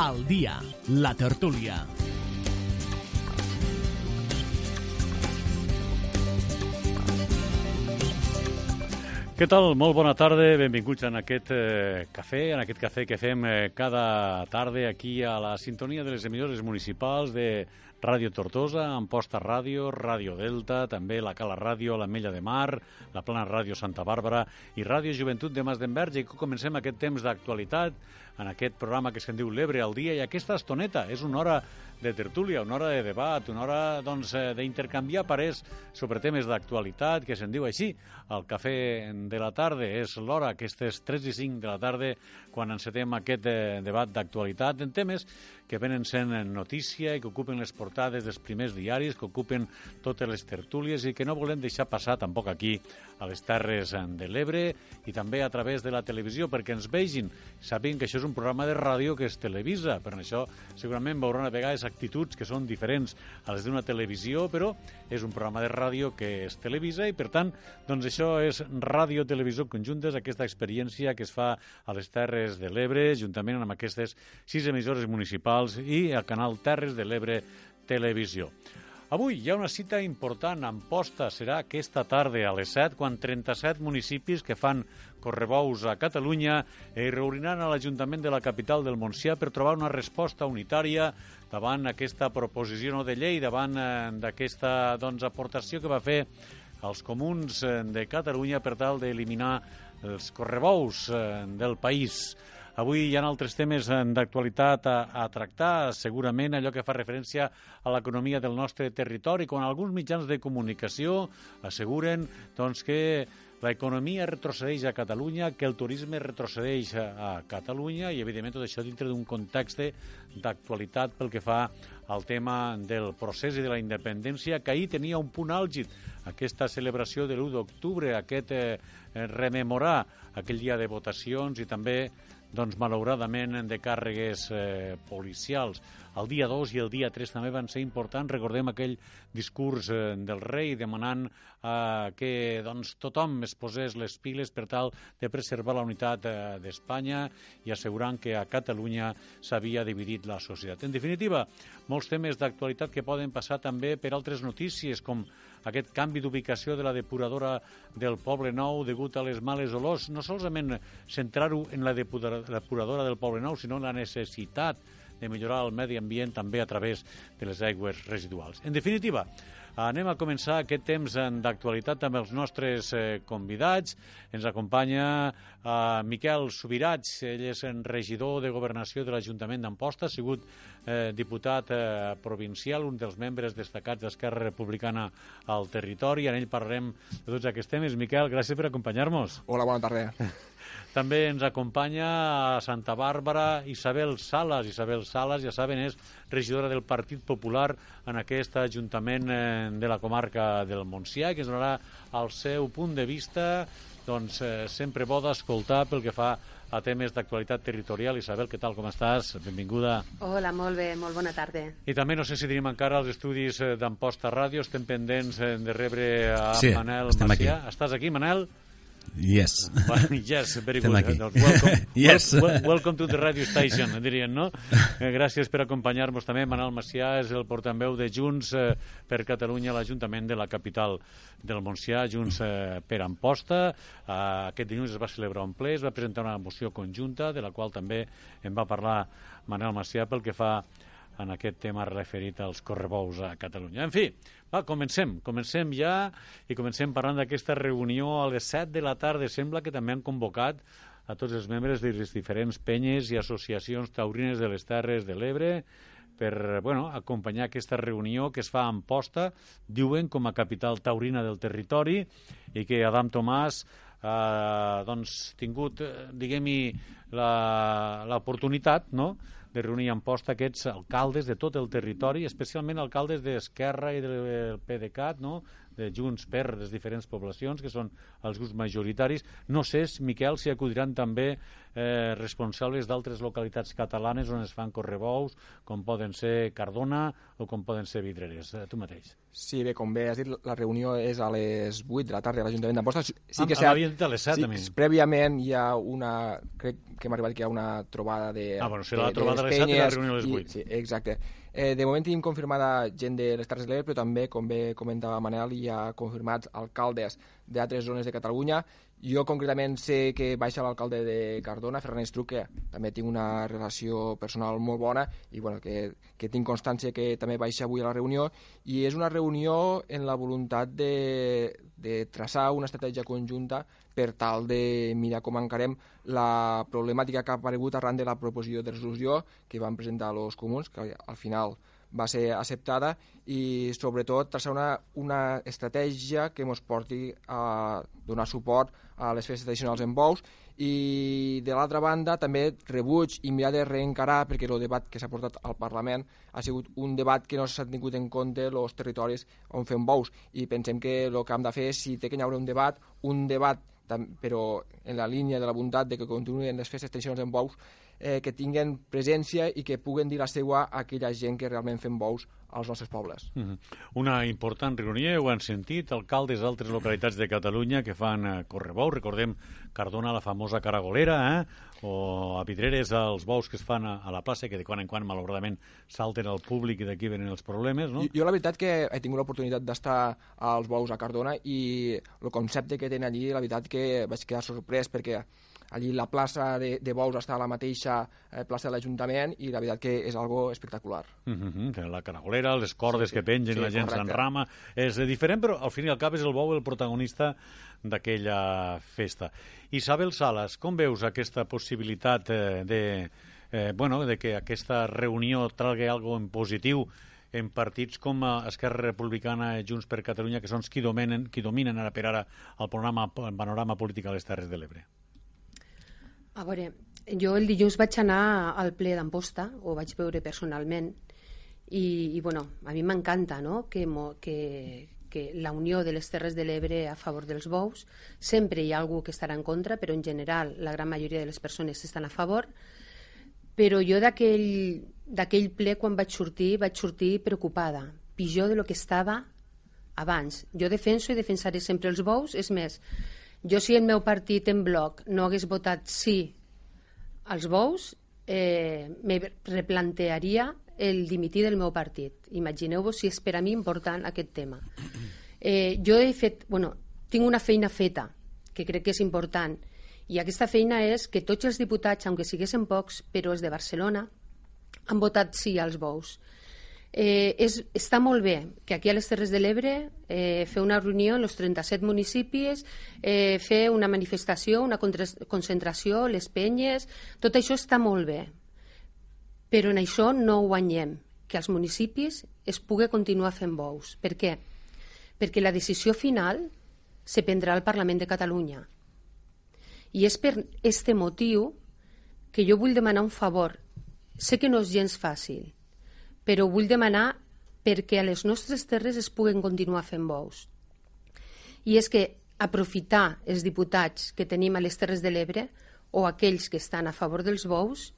Al dia, la tertúlia. Què tal? Molt bona tarda, benvinguts en aquest eh, cafè, en aquest cafè que fem eh, cada tarda aquí a la sintonia de les emissores municipals de Ràdio Tortosa, Amposta Ràdio, Ràdio Delta, també la Cala Ràdio, la Mella de Mar, la Plana Ràdio Santa Bàrbara i Ràdio Joventut de Mas d'Enverge. I comencem aquest temps d'actualitat en aquest programa que se'n diu L'Ebre al dia i aquesta estoneta és una hora de tertúlia, una hora de debat, una hora doncs, eh, parers sobre temes d'actualitat, que se'n diu així. El cafè de la tarda és l'hora, aquestes 3 i 5 de la tarda, quan encetem aquest eh, debat d'actualitat en temes que venen sent notícia i que ocupen les portades dels primers diaris, que ocupen totes les tertúlies i que no volem deixar passar tampoc aquí a les Terres de l'Ebre i també a través de la televisió perquè ens vegin, sàpiguen que això és un programa de ràdio que es televisa, per això segurament veuran a vegades actituds que són diferents a les d'una televisió, però és un programa de ràdio que es televisa i per tant, doncs això és ràdio-televisió conjuntes, aquesta experiència que es fa a les Terres de l'Ebre, juntament amb aquestes sis emissores municipals i el canal Terres de l'Ebre Televisió. Avui hi ha una cita important. Amposta serà aquesta tarda a les 7, quan 37 municipis que fan correbous a Catalunya es reuniran a l'Ajuntament de la capital del Montsià per trobar una resposta unitària davant aquesta proposició no de llei, davant eh, d'aquesta doncs, aportació que va fer els comuns eh, de Catalunya per tal d'eliminar els correbous eh, del país. Avui hi ha altres temes eh, d'actualitat a, a tractar, segurament allò que fa referència a l'economia del nostre territori, quan alguns mitjans de comunicació asseguren doncs, que l'economia retrocedeix a Catalunya, que el turisme retrocedeix a Catalunya i, evidentment, tot això dintre d'un context d'actualitat pel que fa al tema del procés i de la independència, que ahir tenia un punt àlgid, aquesta celebració de l'1 d'octubre, aquest eh, rememorar aquell dia de votacions i també doncs, malauradament, de càrregues eh, policials. El dia 2 i el dia 3 també van ser importants. Recordem aquell discurs eh, del rei demanant eh, que doncs, tothom es posés les piles per tal de preservar la unitat eh, d'Espanya i assegurant que a Catalunya s'havia dividit la societat. En definitiva, molts temes d'actualitat que poden passar també per altres notícies, com aquest canvi d'ubicació de la depuradora del Poble Nou degut a les males olors, no solament centrar-ho en la depuradora del Poble Nou, sinó en la necessitat de millorar el medi ambient també a través de les aigües residuals. En definitiva, anem a començar aquest temps d'actualitat amb els nostres eh, convidats. Ens acompanya eh, Miquel Subirats, ell és regidor de Governació de l'Ajuntament d'Amposta, ha sigut eh, diputat provincial, un dels membres destacats d'Esquerra Republicana al territori. En ell parlarem de tots aquests temes. Miquel, gràcies per acompanyar-nos. Hola, bona tarda. També ens acompanya a Santa Bàrbara Isabel Salas. Isabel Salas, ja saben, és regidora del Partit Popular en aquest Ajuntament eh, de la comarca del Montsià, que ens donarà el seu punt de vista doncs, eh, sempre bo d'escoltar pel que fa a temes d'actualitat territorial. Isabel, què tal, com estàs? Benvinguda. Hola, molt bé, molt bona tarda. I també no sé si tenim encara els estudis eh, d'Amposta Ràdio, estem pendents eh, de rebre a sí, Manel Macià. Aquí. Estàs aquí, Manel? Yes. yes, very Estem good. aquí. Doncs welcome, Yes. wel- welcome to the radio station, dirien, no? Eh, gràcies per acompanyar-nos també. Manel Macià és el portaveu de Junts eh, per Catalunya a l'Ajuntament de la capital del Montsià, Junts eh, per Amposta. Aquest dilluns es va celebrar un ple, es va presentar una moció conjunta, de la qual també en va parlar Manel Macià pel que fa en aquest tema referit als correbous a Catalunya. En fi, va, comencem. Comencem ja i comencem parlant d'aquesta reunió a les 7 de la tarda. Sembla que també han convocat a tots els membres de les diferents penyes i associacions taurines de les Terres de l'Ebre per bueno, acompanyar aquesta reunió que es fa a Amposta, diuen com a capital taurina del territori, i que Adam Tomàs ha doncs, tingut, eh, diguem-hi, l'oportunitat no? de reunir a Amposta aquests alcaldes de tot el territori, especialment alcaldes d'Esquerra i del PDeCAT, no? De Junts per les diferents poblacions, que són els grups majoritaris. No sé, Miquel, si acudiran també eh, responsables d'altres localitats catalanes on es fan correbous, com poden ser Cardona o com poden ser Vidreres. Eh, tu mateix. Sí, bé, com bé has dit, la reunió és a les 8 de la tarda a l'Ajuntament d'Amposta. Sí, sí que ah, dit a les 7, sí, Prèviament hi ha una... Crec que hem arribat que hi ha una trobada de... Ah, bueno, serà de, la trobada a les 7 i la reunió a les 8. I, sí, exacte. Eh, de moment tenim confirmada gent de les Terres de l'Ebre, però també, com bé comentava Manel, hi ha confirmats alcaldes d'altres zones de Catalunya. Jo concretament sé que baixa l'alcalde de Cardona, Ferran Estruc, que també tinc una relació personal molt bona i bueno, que, que tinc constància que també baixa avui a la reunió. I és una reunió en la voluntat de, de traçar una estratègia conjunta per tal de mirar com encarem la problemàtica que ha aparegut arran de la proposició de resolució que van presentar els comuns, que al final va ser acceptada i sobretot traçar una, una estratègia que ens porti a donar suport a les festes tradicionals en bous. I de l'altra banda també rebuig i mirar de reencarar perquè el debat que s'ha portat al Parlament ha sigut un debat que no s'ha tingut en compte els territoris on fem bous. I pensem que el que hem de fer si té que hi haure un debat, un debat però en la línia de la voluntat de que continuen les festes tradicionals en bous eh, que tinguen presència i que puguen dir la seva a aquella gent que realment fem bous als nostres pobles. Mm -hmm. Una important reunió, ho han sentit, alcaldes d'altres localitats de Catalunya que fan eh, correbous, recordem Cardona, la famosa caragolera, eh? o a Vidreres els bous que es fan a, a la plaça, que de quan en quan malauradament salten al públic i d'aquí venen els problemes, no? Jo, jo la veritat que he tingut l'oportunitat d'estar als bous a Cardona i el concepte que tenen allí, la veritat que vaig quedar sorprès perquè allí la plaça de, de Bous està a la mateixa eh, plaça de l'Ajuntament i la veritat que és algo espectacular. Uh -huh. La caragolera, les cordes sí, que pengen, sí, la gent s'enrama, és diferent, però al fin i al cap és el bou el protagonista d'aquella festa. Isabel Salas, com veus aquesta possibilitat eh, de, eh, bueno, de que aquesta reunió tragui algo en positiu en partits com Esquerra Republicana i Junts per Catalunya, que són qui dominen, qui dominen ara per ara el panorama, el panorama polític a les Terres de l'Ebre? A veure, jo el dilluns vaig anar al ple d'Amposta, ho vaig veure personalment, i, i bueno, a mi m'encanta no? que, que, que la unió de les Terres de l'Ebre a favor dels bous, sempre hi ha algú que estarà en contra, però en general la gran majoria de les persones estan a favor, però jo d'aquell ple quan vaig sortir, vaig sortir preocupada, pitjor de lo que estava abans. Jo defenso i defensaré sempre els bous, és més, jo, si el meu partit en bloc no hagués votat sí als bous, eh, me replantearia el dimitir del meu partit. Imagineu-vos si és per a mi important aquest tema. Eh, jo he fet, bueno, tinc una feina feta, que crec que és important, i aquesta feina és que tots els diputats, aunque siguessin pocs, però els de Barcelona, han votat sí als bous. Eh, és, està molt bé que aquí a les Terres de l'Ebre eh, fer una reunió en els 37 municipis, eh, fer una manifestació, una concentració, les penyes, tot això està molt bé. Però en això no guanyem, que als municipis es pugui continuar fent bous. Per què? Perquè la decisió final se prendrà al Parlament de Catalunya. I és per este motiu que jo vull demanar un favor. Sé que no és gens fàcil, però vull demanar perquè a les nostres terres es puguen continuar fent bous. I és que aprofitar els diputats que tenim a les Terres de l'Ebre o aquells que estan a favor dels bous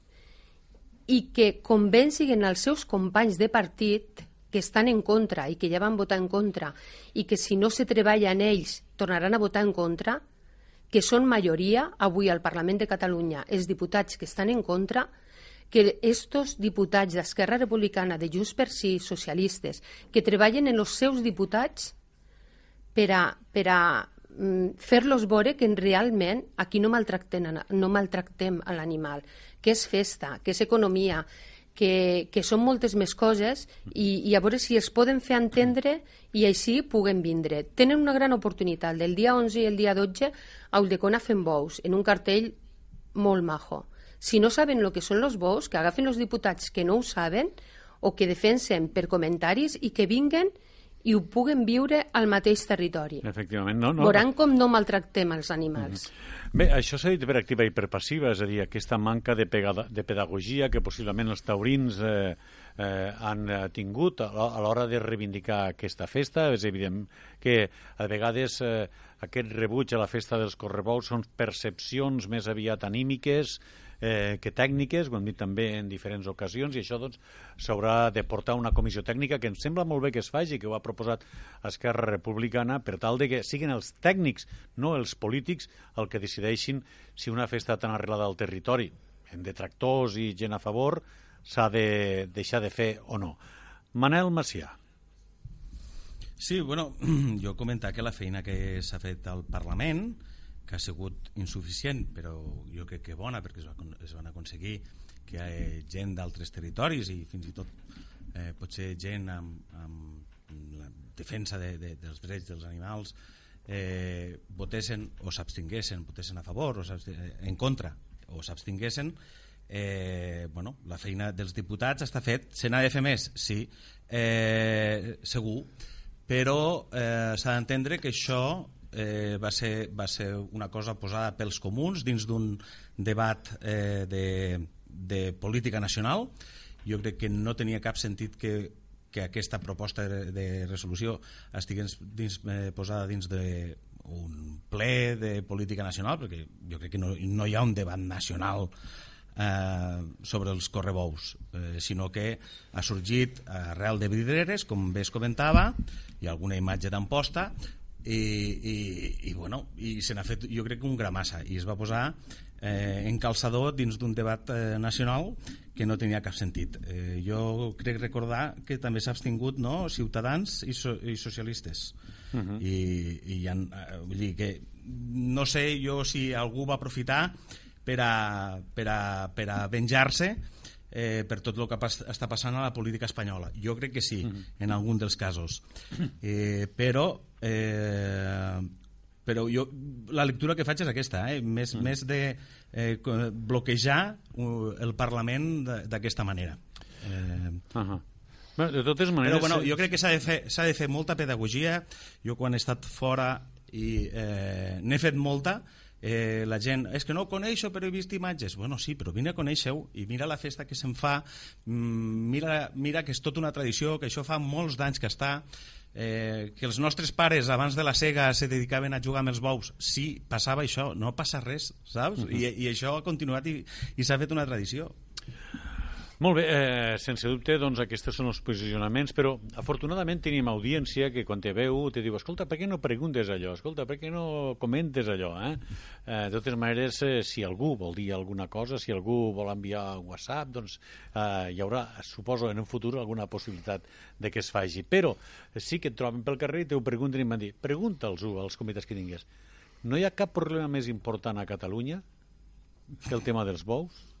i que convencin els seus companys de partit que estan en contra i que ja van votar en contra i que si no se treballa en ells tornaran a votar en contra, que són majoria avui al Parlament de Catalunya els diputats que estan en contra, que estos diputats d'Esquerra Republicana, de Junts per Sí, socialistes, que treballen en els seus diputats per a, per a mm, fer-los veure que realment aquí no maltractem, no maltractem a l'animal, que és festa, que és economia, que, que són moltes més coses i, i a veure si es poden fer entendre i així puguen vindre. Tenen una gran oportunitat. Del dia 11 i el dia 12 a Uldecona fent bous, en un cartell molt majo. Si no saben el que són els bous, que agafen els diputats que no ho saben o que defensen per comentaris i que vinguen i ho puguen viure al mateix territori. Efectivament, no, no. Veuran com no maltractem els animals. Mm -hmm. Bé, això s'ha dit per activa i per passiva, és a dir, aquesta manca de, pegada, de pedagogia que possiblement els taurins eh, eh, han eh, tingut a l'hora de reivindicar aquesta festa. És evident que a vegades eh, aquest rebuig a la festa dels correbous són percepcions més aviat anímiques, eh, que tècniques, ho hem dit també en diferents ocasions, i això doncs de portar una comissió tècnica que em sembla molt bé que es faci, que ho ha proposat Esquerra Republicana, per tal de que siguin els tècnics, no els polítics, el que decideixin si una festa tan arrelada al territori, en detractors i gent a favor, s'ha de deixar de fer o no. Manel Macià. Sí, bueno, jo comentar que la feina que s'ha fet al Parlament, que ha sigut insuficient, però jo crec que bona, perquè es, va, es van aconseguir que hi ha gent d'altres territoris i fins i tot eh, potser gent amb, amb la defensa de, de, dels drets dels animals eh, votessin o s'abstinguessin, votessin a favor o en contra o s'abstinguessin eh, bueno, la feina dels diputats està fet, se n'ha de fer més, sí, eh, segur, però eh, s'ha d'entendre que això eh, va, ser, va ser una cosa posada pels comuns dins d'un debat eh, de, de política nacional. Jo crec que no tenia cap sentit que, que aquesta proposta de, resolució estigués dins, eh, posada dins de un ple de política nacional, perquè jo crec que no, no hi ha un debat nacional eh, sobre els correbous, eh, sinó que ha sorgit arrel de vidreres, com bé es comentava, ha alguna imatge d'amposta, i, i, i, bueno, i se n'ha fet jo crec que un gramassa i es va posar eh, en calçador dins d'un debat eh, nacional que no tenia cap sentit eh, jo crec recordar que també s'ha abstingut no, ciutadans i, so, i socialistes uh -huh. i, i han, eh, vull dir que no sé jo si algú va aprofitar per a, per a, per a venjar-se eh, per tot el que pas, està passant a la política espanyola. Jo crec que sí, uh -huh. en algun dels casos. Eh, però eh, però jo, la lectura que faig és aquesta, eh? més, mm. més de eh, bloquejar uh, el Parlament d'aquesta manera. Eh, uh -huh. Bé, de totes maneres... Però, bueno, jo crec que s'ha de, fer, de fer molta pedagogia. Jo, quan he estat fora, i eh, n'he fet molta, eh, la gent, és que no ho coneixo però he vist imatges, bueno sí, però vine a conèixer-ho i mira la festa que se'n fa mm, mira, mira que és tota una tradició que això fa molts d'anys que està eh, que els nostres pares abans de la cega se dedicaven a jugar amb els bous sí, passava això, no passa res saps? Uh -huh. I, i això ha continuat i, i s'ha fet una tradició molt bé, eh, sense dubte, doncs aquests són els posicionaments, però afortunadament tenim audiència que quan te veu te diu, escolta, per què no preguntes allò? Escolta, per què no comentes allò? Eh? Eh, de totes maneres, eh, si algú vol dir alguna cosa, si algú vol enviar WhatsApp, doncs eh, hi haurà, suposo, en un futur alguna possibilitat de que es faci. Però sí que et troben pel carrer i te ho pregunten i m'han dit, pregunta'ls-ho als comitès que tingués. No hi ha cap problema més important a Catalunya que el tema dels bous?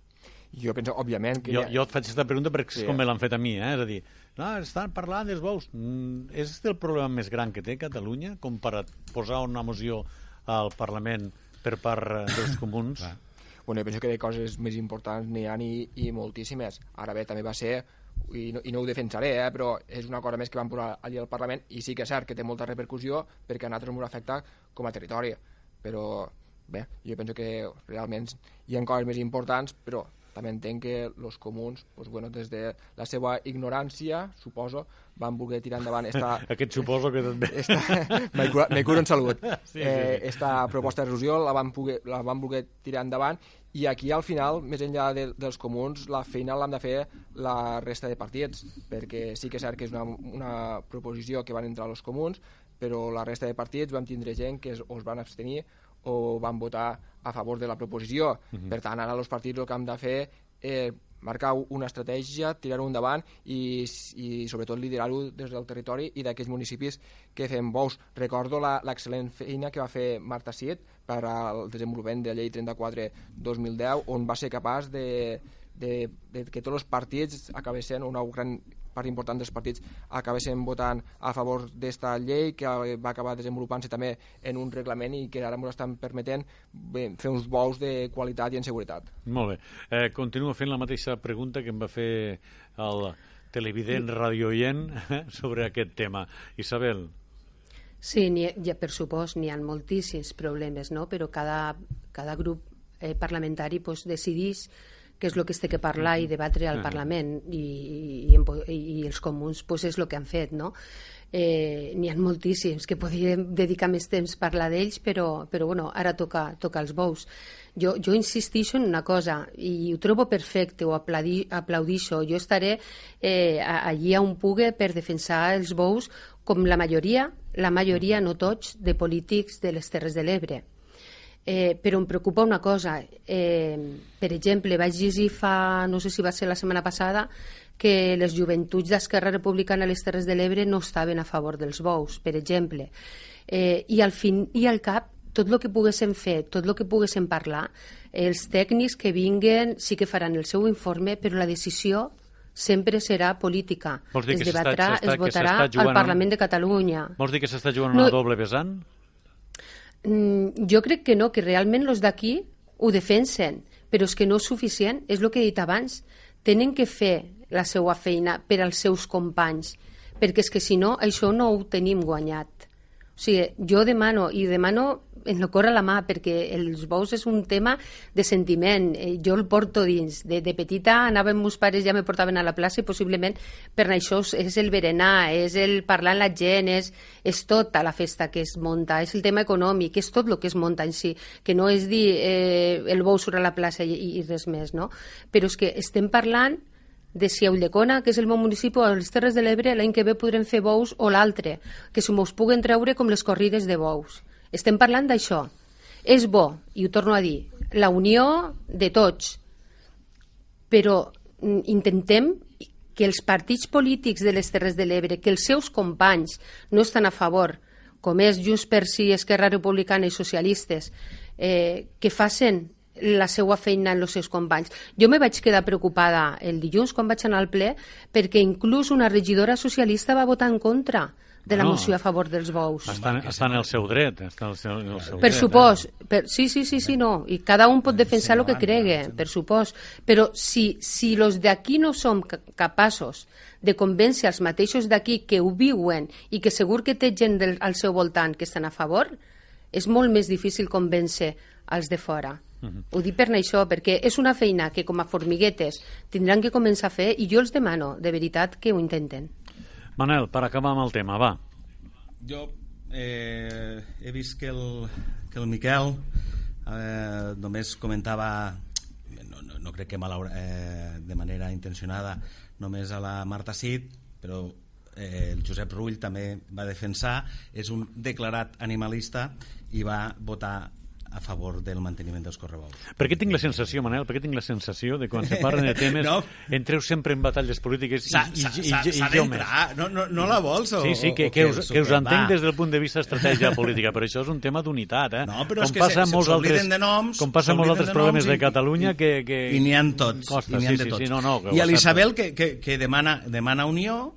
Jo penso, òbviament... Que jo, ha... jo et faig aquesta pregunta perquè sí. com me l'han fet a mi, eh? és a dir, no, estan parlant dels bous. Mm, és este el problema més gran que té Catalunya com per a posar una moció al Parlament per part eh, dels comuns? bueno, jo penso que de coses més importants n'hi ha i, i moltíssimes. Ara bé, també va ser i no, i no ho defensaré, eh, però és una cosa més que van posar allà al Parlament i sí que és cert que té molta repercussió perquè a nosaltres ens afecta com a territori però bé, jo penso que realment hi ha coses més importants però també entenc que els comuns, doncs, bueno, des de la seva ignorància, suposo, van voler tirar endavant esta... Aquest suposo que també... Esta... me, cura, me en salut. Sí, sí, eh, esta proposta de resolució la van, poder, la van voler tirar endavant i aquí al final, més enllà de, dels comuns, la feina l'han de fer la resta de partits, perquè sí que és cert que és una, una proposició que van entrar els comuns, però la resta de partits vam tindre gent que es, es van abstenir o van votar a favor de la proposició. Uh mhm. -huh. Per tant, ara els partits el que han de fer és marcar una estratègia, tirar-ho endavant i, i sobretot liderar-ho des del territori i d'aquells municipis que fem bous. Recordo l'excel·lent feina que va fer Marta Siet per al desenvolupament de la llei 34-2010 on va ser capaç de, de, de que tots els partits acabessin una gran part important dels partits acabessin votant a favor d'esta llei que va acabar desenvolupant-se també en un reglament i que ara ens estan permetent bé, fer uns bous de qualitat i en seguretat. Molt bé. Eh, continuo fent la mateixa pregunta que em va fer el televident, radioient, sobre aquest tema. Isabel. Sí, ha, ja, per supost, n'hi ha moltíssims problemes, no? però cada, cada grup eh, parlamentari pues, decidís què és el que es té que parlar i debatre al Parlament i, i, i, i els comuns pues, és el que han fet, no? Eh, N'hi ha moltíssims que podríem dedicar més temps a parlar d'ells, però, però bueno, ara toca, toca els bous. Jo, jo insistixo en una cosa i ho trobo perfecte, ho aplaudi, aplaudixo. Jo estaré eh, allí on pugui per defensar els bous com la majoria, la majoria, no tots, de polítics de les Terres de l'Ebre Eh, però em preocupa una cosa. Eh, per exemple, vaig llegir fa, no sé si va ser la setmana passada, que les joventuts d'Esquerra Republicana a les Terres de l'Ebre no estaven a favor dels bous, per exemple. Eh, I al fin i al cap, tot el que poguéssim fer, tot el que poguéssim parlar, els tècnics que vinguen sí que faran el seu informe, però la decisió sempre serà política. Es debatrà, es votarà al Parlament de Catalunya. Vols dir que s'està jugant no, una doble vessant? Mm, jo crec que no, que realment els d'aquí ho defensen, però és que no és suficient, és el que he dit abans. Tenen que fer la seva feina per als seus companys, perquè és que si no, això no ho tenim guanyat. O sigui, jo demano, i demano en el cor a la mà, perquè els bous és un tema de sentiment. Eh, jo el porto dins. De, de petita anava amb meus pares, ja me portaven a la plaça i possiblement per això és el berenar, és el parlar amb la gent, és, és tota la festa que es monta, és el tema econòmic, és tot el que es monta en si, que no és dir eh, el bou surt a la plaça i, i res més, no? Però és que estem parlant de si a Ulldecona, que és el meu municipi, a les Terres de l'Ebre, l'any que ve podrem fer bous o l'altre, que se mos puguen treure com les corrides de bous. Estem parlant d'això. És bo, i ho torno a dir, la unió de tots, però mm, intentem que els partits polítics de les Terres de l'Ebre, que els seus companys no estan a favor, com és Junts per Si, Esquerra Republicana i Socialistes, eh, que facin la seva feina en els seus companys. Jo me vaig quedar preocupada el dilluns quan vaig anar al ple perquè inclús una regidora socialista va votar en contra de la no, moció a favor dels bous. Està en el seu dret. Està en el seu, el seu per dret, supòs. Eh? Per, sí, sí, sí, sí, no. I cada un pot defensar el que cregue, per supòs. Però si, si los d'aquí no som capaços de convèncer els mateixos d'aquí que ho viuen i que segur que té gent del, al seu voltant que estan a favor, és molt més difícil convèncer els de fora. Uh -huh. Ho dic per això, perquè és una feina que com a formiguetes tindran que començar a fer i jo els demano, de veritat, que ho intenten. Manel, per acabar amb el tema, va. Jo eh, he vist que el, que el Miquel eh, només comentava no, no, no crec que malaura, eh, de manera intencionada només a la Marta Cid però eh, el Josep Rull també va defensar és un declarat animalista i va votar a favor del manteniment dels correbous. Per què tinc la sensació, Manel, per què tinc la sensació de quan se parlen de temes no. entreu sempre en batalles polítiques i, i, i, i, i jo més? No, no, no la vols? O, sí, sí, que, que, us, que us entenc des del punt de vista estratègia política, però això és un tema d'unitat, eh? No, però com és que passa se, molts altres, de noms... Com passa molts altres problemes de Catalunya que... que I n'hi ha tots. Costa, i sí, de sí, tots. Sí, no, no, I a l'Isabel, que, que, que demana, demana unió,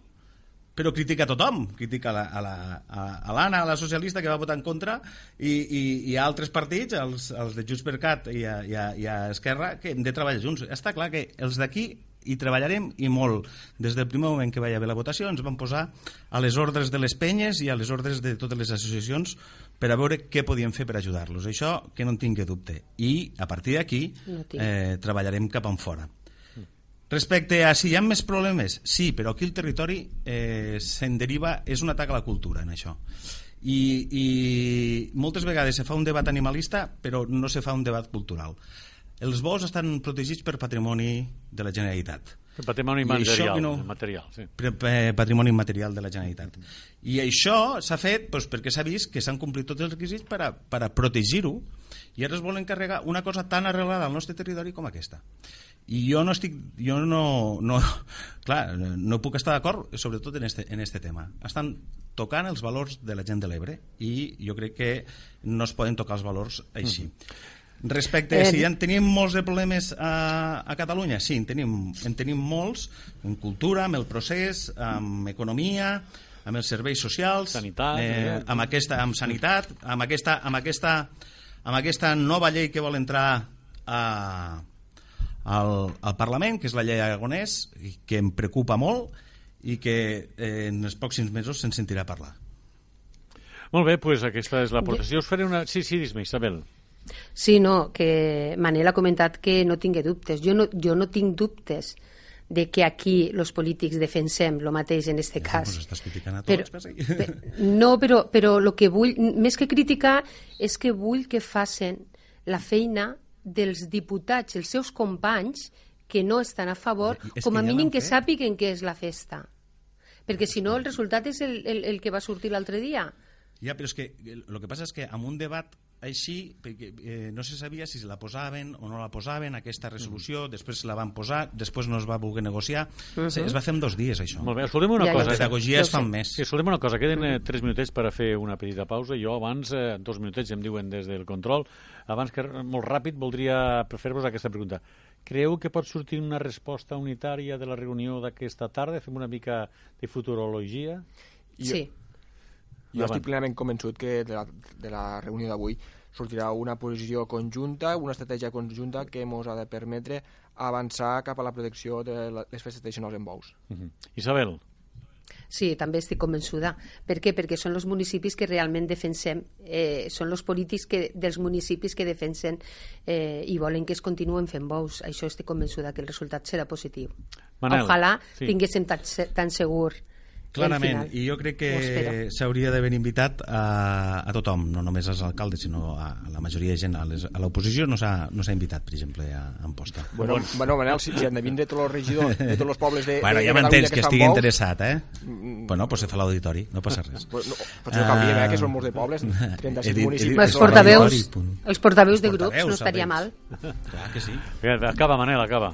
però critica a tothom, critica a l'Anna, a, a, a la socialista que va votar en contra i, i, i a altres partits, els, els de Junts per Cat i a, i, a, i a Esquerra, que hem de treballar junts. Està clar que els d'aquí hi treballarem i molt. Des del primer moment que va haver la votació ens vam posar a les ordres de les penyes i a les ordres de totes les associacions per a veure què podíem fer per ajudar-los. Això que no en tingui dubte. I a partir d'aquí no eh, treballarem cap en fora. Respecte a si hi ha més problemes, sí, però aquí el territori eh, se'n deriva, és un atac a la cultura en això. I, I moltes vegades se fa un debat animalista, però no se fa un debat cultural. Els bous estan protegits per patrimoni de la Generalitat. El patrimoni material, no, material sí. patrimoni material de la Generalitat. I això s'ha fet doncs, perquè s'ha vist que s'han complit tots els requisits per a, per a protegir-ho i ara es volen encarregar una cosa tan arreglada al nostre territori com aquesta i jo no estic jo no, no, clar, no puc estar d'acord sobretot en este, en este tema. Estan tocant els valors de la gent de l'Ebre i jo crec que no es poden tocar els valors així. Respecte a si ja en tenim molts de problemes a, a Catalunya sí, en tenim, en tenim molts en cultura, amb el procés amb economia amb els serveis socials sanitat, eh, amb, aquesta, amb sanitat amb aquesta, amb, aquesta, amb aquesta nova llei que vol entrar a, al, al Parlament, que és la llei Aragonès, que em preocupa molt, i que eh, en els pròxims mesos se'n sentirà parlar. Molt bé, doncs aquesta és l'aportació. Us faré una... Sí, sí, dis-me, Isabel. Sí, no, que Manel ha comentat que no tingui dubtes. Jo no, jo no tinc dubtes de que aquí els polítics defensem el mateix en aquest cas. Ens estàs criticant a Però, tots, pe, no, però, però el que vull, més que criticar, és que vull que facin la feina dels diputats, els seus companys, que no estan a favor, És com a ja mínim que sàpiguen què és la festa. Perquè si no, el resultat és el, el, el que va sortir l'altre dia. Ja, però és que el que passa és que amb un debat així, perquè eh, no se sabia si la posaven o no la posaven, aquesta resolució, Mm. després la van posar, després no es va voler negociar. Se, es va fer en dos dies, això. Molt bé, escoltem una Ja, ja. cosa. La pedagogia Ja es fa en més. Sí, escoltem una cosa, queden eh, tres minutets per a fer una petita pausa. Jo abans, eh, dos minutets em diuen des del control, abans que molt ràpid voldria fer-vos aquesta pregunta. Creu que pot sortir una resposta unitària de la reunió d'aquesta tarda? Fem una mica de futurologia? Jo- Sí. Jo estic plenament convençut que de la, de la reunió d'avui sortirà una posició conjunta, una estratègia conjunta que ens ha de permetre avançar cap a la protecció de les festes tradicionals en bous. Uh -huh. Isabel, Sí, també estic convençuda. Per què? Perquè són els municipis que realment defensem, eh, són els polítics que, dels municipis que defensen eh, i volen que es continuen fent bous. Això estic convençuda que el resultat serà positiu. Manel, Ojalà sí. tinguéssim tan, tan segur Clarament, i jo crec que s'hauria d'haver invitat a, a tothom, no només als alcaldes, sinó a, a la majoria de gent. A les- a l'oposició no s'ha no invitat, per exemple, a Amposta. Bueno, bueno Manel, si, si han de vindre tots els regidors de tots els pobles de, bueno, de, ja de m'entens Catalunya que fan estigui bous, interessat, eh? Mm. Bueno, pues se fa l'auditori, no passa res. Pues no, potser ho canviem, eh, que són molts de pobles, 36 He dit- municipis. Els portaveus, els portaveus de grups no estaria mal. Clar que sí. Acaba, Manel, acaba.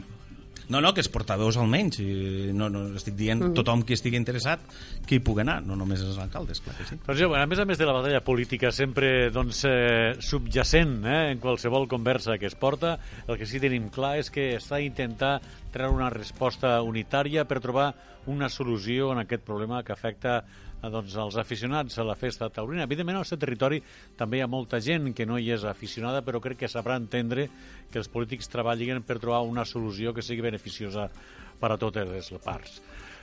No, no, que els portaveus almenys. i No, no, estic dient Mm. tothom que estigui interessat que hi pugui anar, no només els alcaldes, clar que sí. Doncs jo, a més a més de la batalla política sempre doncs, eh, subjacent eh, en qualsevol conversa que es porta, el que sí que tenim clar és que està intentar treure una resposta unitària per trobar una solució en aquest problema que afecta eh, doncs, els aficionats a la festa taurina. Evidentment, al seu territori també hi ha molta gent que no hi és aficionada, però crec que sabrà entendre que els polítics treballin per trobar una solució que sigui beneficiosa per a totes les parts.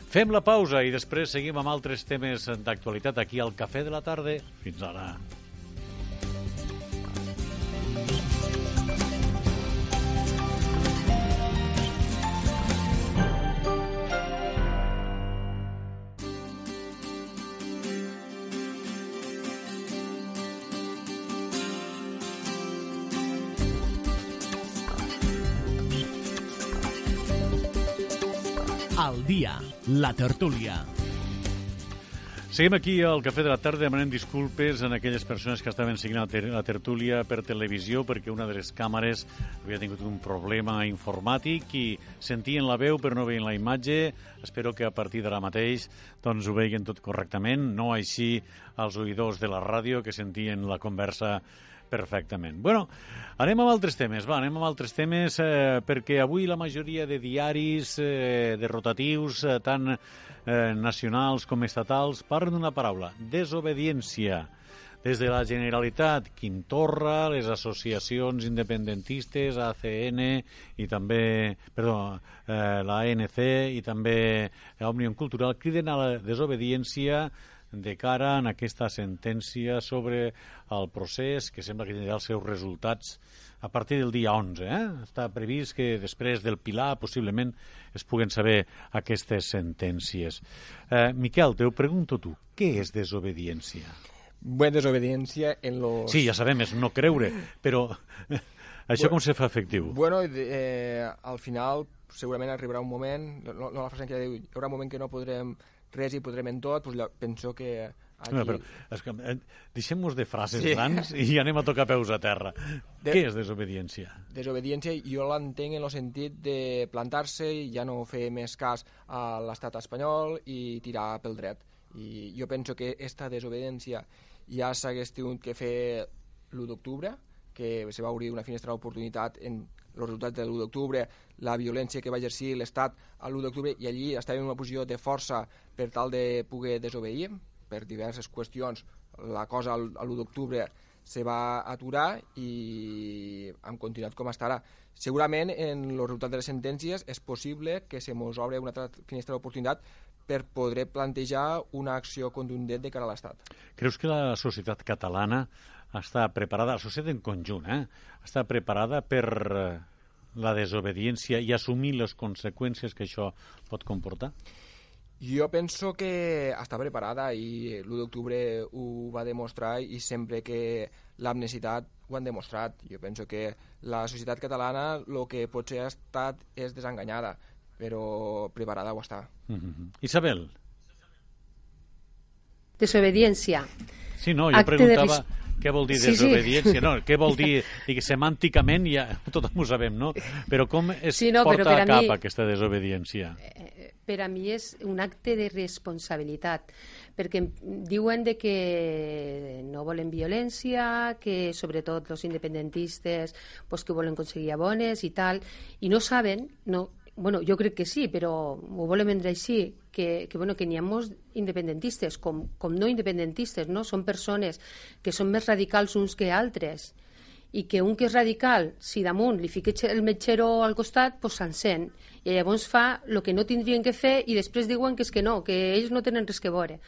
Fem la pausa i després seguim amb altres temes d'actualitat aquí al Cafè de la Tarda. Fins ara. Al dia, la tertúlia. Seguim aquí al Cafè de la Tarda demanem disculpes a aquelles persones que estaven seguint la, ter la tertúlia per televisió perquè una de les càmeres havia tingut un problema informàtic i sentien la veu però no veien la imatge. Espero que a partir d'ara mateix doncs, ho veien tot correctament, no així els oïdors de la ràdio que sentien la conversa perfectament. Bueno, anem amb altres temes, va, anem amb altres temes eh, perquè avui la majoria de diaris, eh, de rotatius, eh, tant eh, nacionals com estatals, parlen d'una paraula, desobediència. Des de la Generalitat, Quim Torra, les associacions independentistes, ACN i també, perdó, eh, la ANC i també Òmnium Cultural criden a la desobediència de cara en aquesta sentència sobre el procés que sembla que tindrà els seus resultats a partir del dia 11. Eh? Està previst que després del Pilar possiblement es puguen saber aquestes sentències. Eh, Miquel, te ho pregunto tu, què és desobediència? Buena desobediencia en los... Sí, ja sabem, és no creure, però això com se fa efectiu? Bueno, eh, al final segurament arribarà un moment, no, no la frase que diu, hi haurà un moment que no podrem res i podrem en tot, doncs penso que aquí... No, però, és que, eh, deixem-nos de frases sí. grans i anem a tocar peus a terra. De- Què és desobediència? Desobediència jo l'entenc en el sentit de plantar-se i ja no fer més cas a l'estat espanyol i tirar pel dret. I jo penso que aquesta desobediència ja s'hagués tingut que fer l'1 d'octubre, que se va obrir una finestra d'oportunitat en els resultats de l'1 d'octubre, la violència que va exercir l'Estat a l'1 d'octubre, i allí estàvem en una posició de força per tal de poder desobeir, per diverses qüestions. La cosa a l'1 d'octubre se va aturar i hem continuat com està ara. Segurament, en el resultat de les sentències, és possible que se mos obre una altra finestra d'oportunitat per poder plantejar una acció contundent de cara a l'Estat. Creus que la societat catalana està preparada, la societat en conjunt, eh, està preparada per eh, la desobediència i assumir les conseqüències que això pot comportar? Jo penso que està preparada i l'1 d'octubre ho va demostrar i sempre que l'hem necessitat ho han demostrat. Jo penso que la societat catalana el que potser ha estat és desenganyada, però preparada ho està. Mm -hmm. Isabel? Desobediència. Sí, no, jo Acte preguntava... De què vol dir sí, desobediència? Sí. No, què vol dir? que semànticament ja tothom ho sabem, no? Però com es sí, no, porta a cap mi, aquesta desobediència? Eh, per a mi és un acte de responsabilitat, perquè diuen de que no volen violència, que sobretot els independentistes pues, que volen aconseguir abones i tal, i no saben, no, bueno, jo crec que sí, però ho volem vendre així, que, que, bueno, que n'hi ha molts independentistes, com, com no independentistes, no? Són persones que són més radicals uns que altres i que un que és radical, si damunt li fica el metgero al costat, doncs s'encén. I llavors fa el que no tindrien que fer i després diuen que és que no, que ells no tenen res que veure.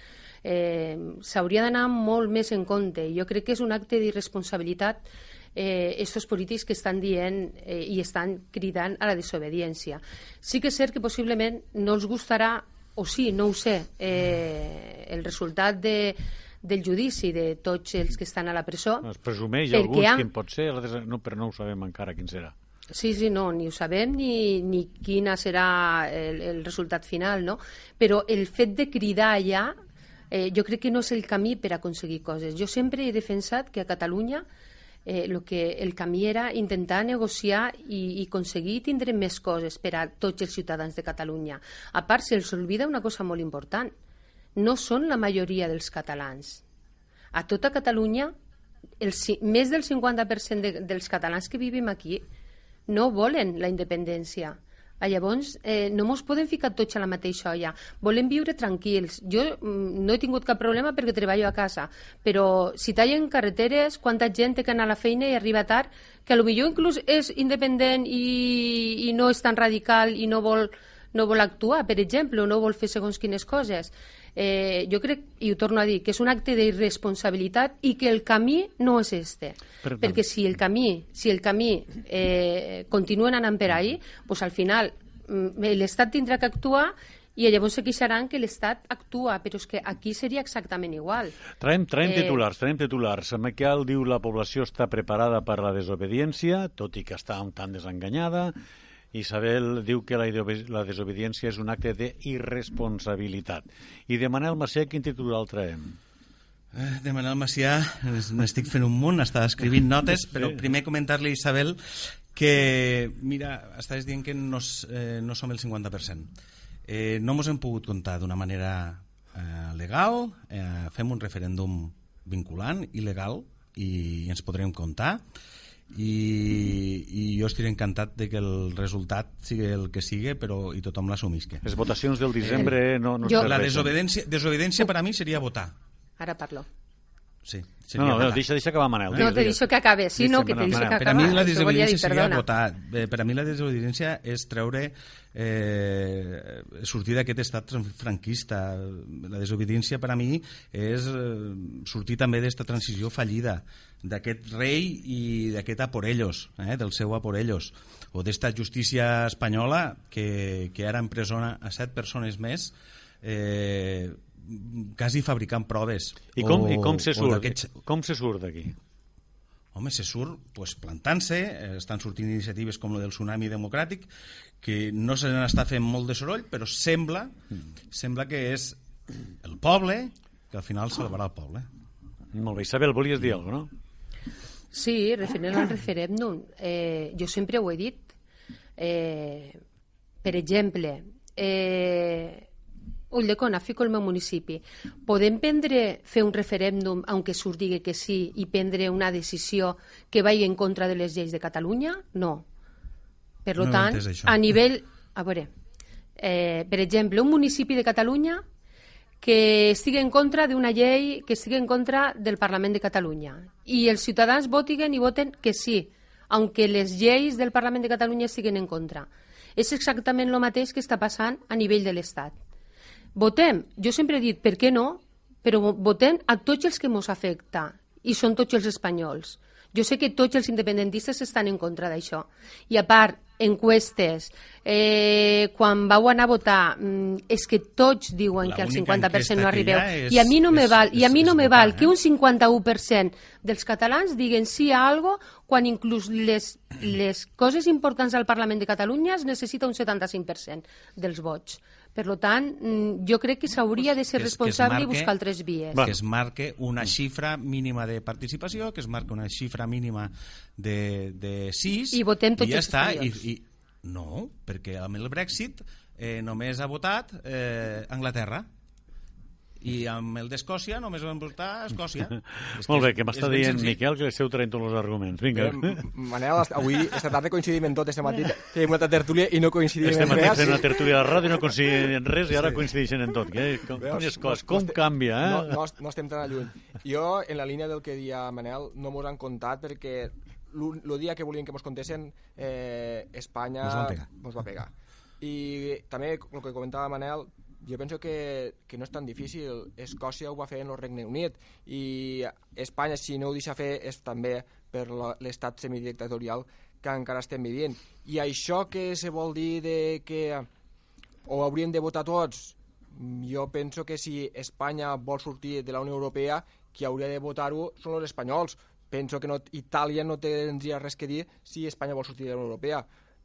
Eh, S'hauria d'anar molt més en compte. Jo crec que és un acte d'irresponsabilitat eh, estos polítics que estan dient eh, i estan cridant a la desobediència. Sí que és cert que possiblement no els gustarà, o sí, no ho sé, eh, el resultat de, del judici de tots els que estan a la presó. Es presumeix alguns ha... quin pot ser, no, però no ho sabem encara quin serà. Sí, sí, no, ni ho sabem ni, ni quina serà el, el resultat final, no? Però el fet de cridar allà eh, jo crec que no és el camí per aconseguir coses. Jo sempre he defensat que a Catalunya eh, el que el camí era intentar negociar i, i aconseguir tindre més coses per a tots els ciutadans de Catalunya. A part, se'ls oblida una cosa molt important. No són la majoria dels catalans. A tota Catalunya, el, més del 50% de, dels catalans que vivim aquí no volen la independència. Ah, llavors, eh, no mos podem ficar tots a la mateixa olla. Volem viure tranquils. Jo mm, no he tingut cap problema perquè treballo a casa, però si tallen carreteres, quanta gent que anar a la feina i arriba tard, que potser inclús és independent i, i no és tan radical i no vol, no vol actuar, per exemple, o no vol fer segons quines coses. Eh, jo crec, i ho torno a dir, que és un acte d'irresponsabilitat i que el camí no és este. Perdó. Perquè si el camí, si el camí eh, continuen anant per ahí, pues al final mm, l'Estat tindrà que actuar i llavors se queixaran que l'Estat actua, però és que aquí seria exactament igual. Traiem, traiem eh... titulars, traiem titulars. Miquel diu la població està preparada per la desobediència, tot i que està un tant desenganyada. Isabel diu que la, la desobediència és un acte d'irresponsabilitat. I de Manel Macià, quin titular el traiem? Eh, de Manel Macià, n'estic fent un munt, estava escrivint notes, però primer comentar-li, Isabel, que, mira, estaves dient que no, eh, no som el 50%. Eh, no ens hem pogut comptar d'una manera eh, legal, eh, fem un referèndum vinculant i legal i ens podrem comptar i, i jo estic encantat de que el resultat sigui el que sigui però i tothom l'assumisca les votacions del desembre eh, no, no jo... la desobediència, desobediència per a mi seria votar ara parlo Sí, no, no, no, deixa, deixa acabar Manel. No, te deixo que acabe, sí, no, que te deixo que acabe. Per a mi la desobediència seria votar. Eh, per a mi la desobediència és treure, eh, sortir d'aquest estat franquista. La desobediència per a mi és eh, sortir també d'esta transició fallida, d'aquest rei i d'aquest aporellos, eh, del seu aporellos, o d'esta justícia espanyola que, que ara empresona a set persones més eh, quasi fabricant proves. I com, o, i com se surt, com se surt d'aquí? Home, se surt pues, plantant-se, estan sortint iniciatives com la del tsunami democràtic, que no se n'està fent molt de soroll, però sembla, mm. sembla que és el poble que al final salvarà el poble. Molt bé. Isabel, volies dir alguna cosa, no? Sí, referent al referèndum. Eh, jo sempre ho he dit. Eh, per exemple, eh, Ulldecona, fico el meu municipi. Podem prendre, fer un referèndum, aunque surt digui que sí, i prendre una decisió que vagi en contra de les lleis de Catalunya? No. Per no tant, a nivell... A veure, eh, per exemple, un municipi de Catalunya que estigui en contra d'una llei que estigui en contra del Parlament de Catalunya. I els ciutadans votiguen i voten que sí, aunque les lleis del Parlament de Catalunya estiguen en contra. És exactament el mateix que està passant a nivell de l'Estat. Votem, jo sempre he dit, per què no? Però votem a tots els que ens afecta, i són tots els espanyols. Jo sé que tots els independentistes estan en contra d'això. I a part, encuestes, eh, quan vau anar a votar, mm, és que tots diuen que al única 50% no arribeu. és- I a mi no me és- val, i a és- mi no és me val eh? que un 51% dels catalans diguen sí a algo quan inclús les, les coses importants al Parlament de Catalunya es necessita un 75% dels vots. Per lo tant, mm, jo crec que s'hauria de ser Que es- que es responsable i marque- buscar altres vies. que es marque una xifra mínima de participació, que es marque una xifra mínima de, de 6 I votem tots i ja els està. I, i, no, perquè amb el Brexit eh, només ha votat eh, Anglaterra i amb el d'Escòcia només van votar Escòcia. És Molt bé, que m'està dient senzill. Miquel que esteu traient tots els arguments. Vinga. Eh, Manel, avui, esta tarda coincidim en tot, este matí fem una tertúlia i no coincidim Este en matí res. fent una tertúlia de ràdio i no coincidien en res i ara coincideixen en tot. Que, com, Veus? quines coses, No- com no este- canvia, eh? No, no, no estem tan lluny. Jo, en la línia del que dia Manel, no mos han contat perquè el dia que volien que mos contessin eh, Espanya Mos pegar. mos va pegar. I també, el que comentava Manel, jo penso que, que no és tan difícil. Escòcia ho va fer en el Regne Unit i Espanya, si no ho deixa fer, és també per l'estat semidictatorial que encara estem vivint. I això que se vol dir de que o hauríem de votar tots? Jo penso que si Espanya vol sortir de la Unió Europea, qui hauria de votar-ho són els espanyols. Penso que no, Itàlia no tindria res que dir si Espanya vol sortir de la Unió Europea.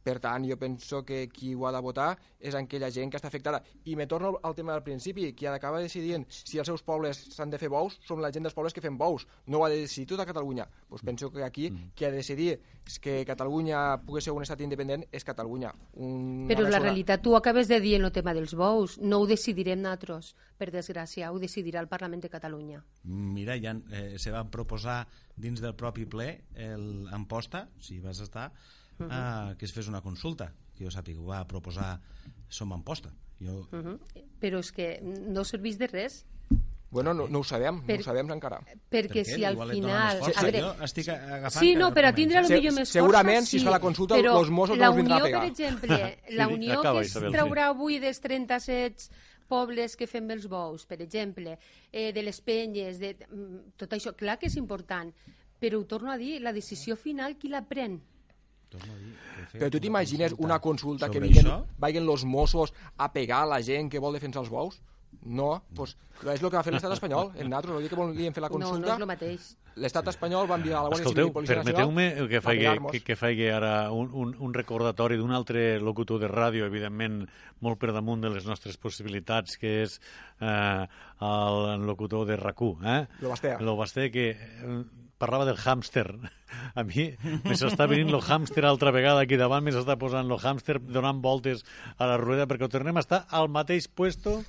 Per tant, jo penso que qui ho ha de votar és aquella gent que està afectada. I me torno al tema del principi, qui ha d'acabar decidint si els seus pobles s'han de fer bous són la gent dels pobles que fem bous. No ho ha de decidir tota Catalunya. Pues penso que aquí qui ha de decidir que Catalunya pugui ser un estat independent és Catalunya. Un, Però la realitat, tu acabes de dir en el tema dels bous, no ho decidirem nosaltres, per desgràcia, ho decidirà el Parlament de Catalunya. Mira, ja eh, se va proposar dins del propi ple el, en posta, si vas estar, uh -huh. que es fes una consulta, que jo sàpiga, ho va proposar Som en posta. Jo, Uh -huh. Però és que no serveix de res, Bueno, no, no ho sabem, Per- no ho sabem encara. perquè Per si al Igual final... força. A veure, Jo estic agafant Sí, no, per a tindre el millor més segurament, força, si es sí, fa la consulta, però els Mossos no la els vindran a Unió, per pegar. exemple, la Sí, Unió acaba, que es Isabel, sí. traurà avui dels 37 pobles que fem els bous, per exemple, eh, de les penyes, de, mm, tot això, clar que és important, però ho torno a dir, la decisió final qui la pren? Però tu t'imagines una consulta que vinguen, això? vagin los Mossos a pegar a la gent que vol defensar els bous? No, pues, és el que va fer l'estat espanyol. En nosaltres, el dia que volíem fer la No, no consulta, és el mateix. l'estat espanyol va enviar a la Guàrdia Civil Escolteu, i Policia permeteu-me Nacional que faci, pegar-nos. que, que faci ara un, un, un recordatori d'un altre locutor de ràdio, evidentment molt per damunt de les nostres possibilitats, que és eh, el locutor de RAC1, eh? Lo Basté. Lo Basté, que eh, parlava del hàmster. A mi me s'està venint lo hàmster altra vegada aquí davant, me s'està posant lo hàmster donant voltes a la rueda perquè ho tornem a estar al mateix puesto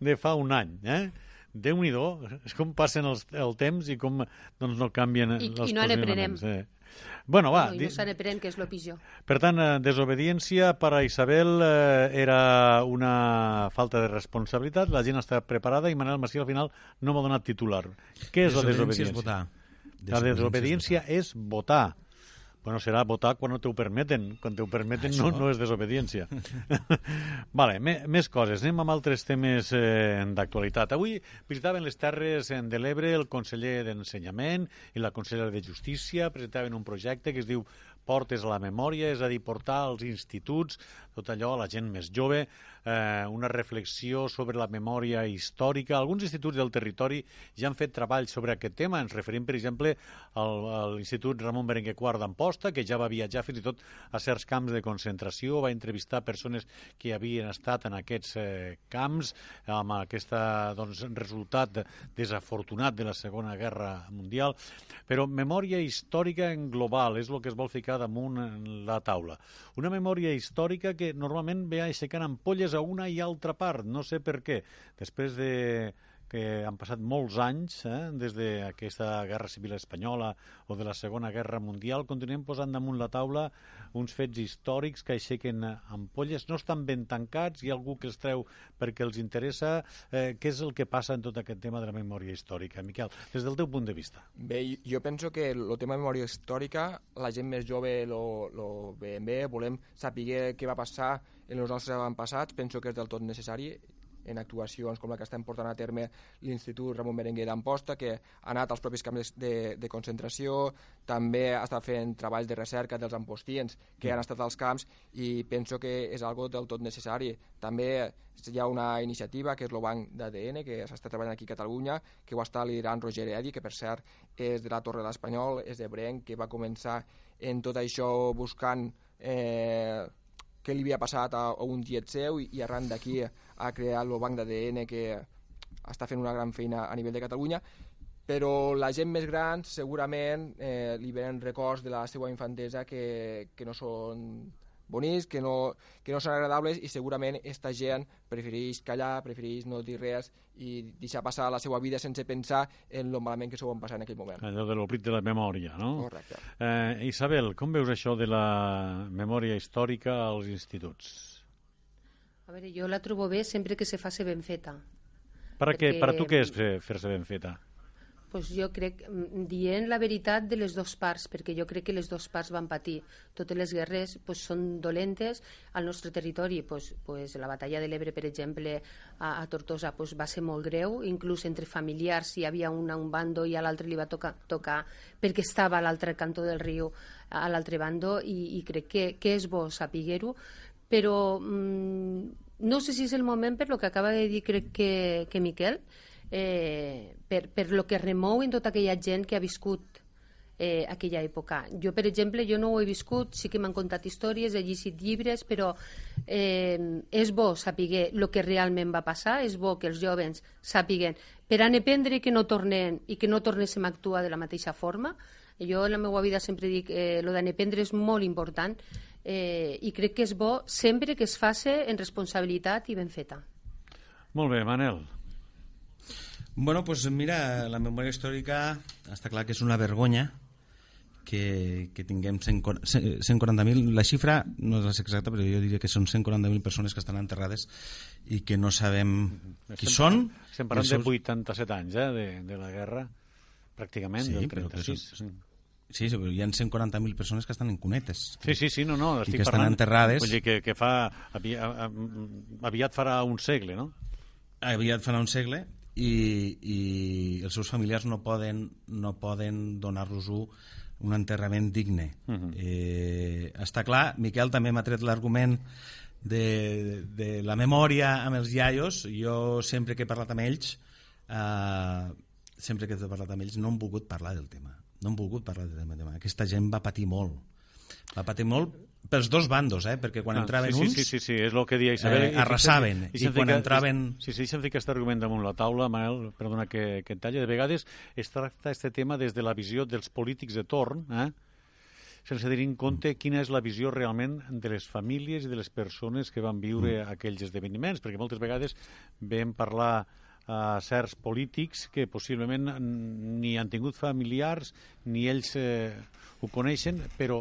de fa un any, eh? Déu-n'hi-do, és com passen els, el temps i com doncs, no canvien I- els i no n'aprenem. Eh. Bueno, va, no, i no se n'aprèn, que és el pitjor. per tant, eh, desobediència per a Isabel eh, era una falta de responsabilitat, la gent està preparada i Manel Macià al final no m'ha donat titular. Què és la Desobediència desobediència? és votar. La desobediència és votar. Bueno, serà votar quan no t'ho permeten. Quan t'ho permeten no, Això. no és desobediència. vale, me, més coses. Anem amb altres temes eh, d'actualitat. Avui visitaven les Terres eh, de l'Ebre el conseller d'Ensenyament i la consellera de Justícia. Presentaven un projecte que es diu Portes a la Memòria, és a dir, portar als instituts tot allò a la gent més jove, eh, una reflexió sobre la memòria històrica. Alguns instituts del territori ja han fet treballs sobre aquest tema. Ens referim, per exemple, al, a l'Institut Ramon Berenguer IV d'Amposta, que ja va viatjar fins i tot a certs camps de concentració, va entrevistar persones que havien estat en aquests eh, camps, amb aquest doncs, resultat desafortunat de la Segona Guerra Mundial. Però memòria històrica en global és el que es vol ficar damunt la taula. Una memòria històrica que normalment ve aixecant ampolles a una i altra part, no sé per què. Després de que han passat molts anys, eh, des d'aquesta Guerra Civil Espanyola o de la Segona Guerra Mundial, continuem posant damunt la taula uns fets històrics que aixequen ampolles, no estan ben tancats, hi ha algú que els treu perquè els interessa. Eh, què és el que passa en tot aquest tema de la memòria històrica? Miquel, des del teu punt de vista. Bé, jo penso que el tema de memòria històrica, la gent més jove lo, lo veiem bé, volem saber què va passar en els nostres avantpassats, penso que és del tot necessari en actuacions com la que estem portant a terme l'Institut Ramon Berenguer d'Amposta, que ha anat als propis camps de, de concentració, també estat fent treballs de recerca dels ampostiens que han estat als camps i penso que és algo del tot necessari. També hi ha una iniciativa que és el Banc d'ADN, que s'està treballant aquí a Catalunya, que ho està liderant Roger Edi, que per cert és de la Torre de l'Espanyol, és de Brenc, que va començar en tot això buscant eh, què li havia passat a, a un tiet seu i, i arran d'aquí ha creat el banc d'ADN que està fent una gran feina a nivell de Catalunya. Però la gent més gran segurament eh, li venen records de la seva infantesa que, que no són bonics, que no, que no són agradables i segurament aquesta gent prefereix callar, prefereix no dir res i deixar passar la seva vida sense pensar en el malament que s'ho van passar en aquell moment. Allò de l'oblit de la memòria, no? Correcte. Eh, Isabel, com veus això de la memòria històrica als instituts? A veure, jo la trobo bé sempre que se faci ben feta. Per, què, Perquè- per a tu què és fer- fer-se ben feta? Pues jo crec, mm, dient la veritat de les dues parts, perquè jo crec que les dues parts van patir. Totes les guerres pues, són dolentes al nostre territori. Pues, pues, la batalla de l'Ebre, per exemple, a, a Tortosa pues, va ser molt greu, inclús entre familiars hi havia un a un bando i a l'altre li va tocar, tocar perquè estava a l'altre cantó del riu, a l'altre bando, i, i crec que, que és bo saber-ho, però mm, no sé si és el moment per lo que acaba de dir crec que, que Miquel, eh, per, per lo que remou en tota aquella gent que ha viscut eh, aquella època. Jo, per exemple, jo no ho he viscut, sí que m'han contat històries, he llegit llibres, però eh, és bo saber el que realment va passar, és bo que els jovens sàpiguen per aprendre que no tornen i que no tornéssim a actuar de la mateixa forma. Jo en la meva vida sempre dic que eh, lo d'aprendre és molt important eh, i crec que és bo sempre que es faci en responsabilitat i ben feta. Molt bé, Manel. Bueno, pues mira, la memòria històrica està clar que és una vergonya que, que tinguem 140 140.000, la xifra no és exacta, però jo diria que són 140.000 persones que estan enterrades i que no sabem qui Estem són. parlant- Estem parlant els de seus- 87 anys, eh, de, de la guerra, pràcticament, Sí, del però que 36. són- Sí, sí, però hi ha 140.000 persones que estan en cunetes. Sí, sí, sí, no, no, I estic que estan parlant... enterrades. Vull dir que, que fa... Aviat, aviat farà un segle, no? aviat farà un segle i, i els seus familiars no poden, no poden donar-los un enterrament digne. Uh Mhm. -huh. eh, està clar, Miquel també m'ha tret l'argument de, de la memòria amb els iaios. Jo sempre que he parlat amb ells, eh, sempre que he parlat amb ells, no han volgut parlar del tema. No han volgut parlar del tema. Aquesta gent va patir molt. Va patir molt pels dos bandos, eh? perquè quan Ah, entraven sí, uns... Sí, sí, sí, sí, és el que dia Isabel. Eh, arrasaven, i quan entraven- Sí, sí, deixa'm ficar aquest argument damunt la taula, Manel, perdona que, que et talli. De vegades es tracta aquest tema des de la visió dels polítics de torn, eh? sense tenir en compte quina és la visió realment de les famílies i de les persones que van viure aquells esdeveniments, perquè moltes vegades vam parlar a certs polítics que possiblement ni han tingut familiars ni ells eh, ho coneixen, però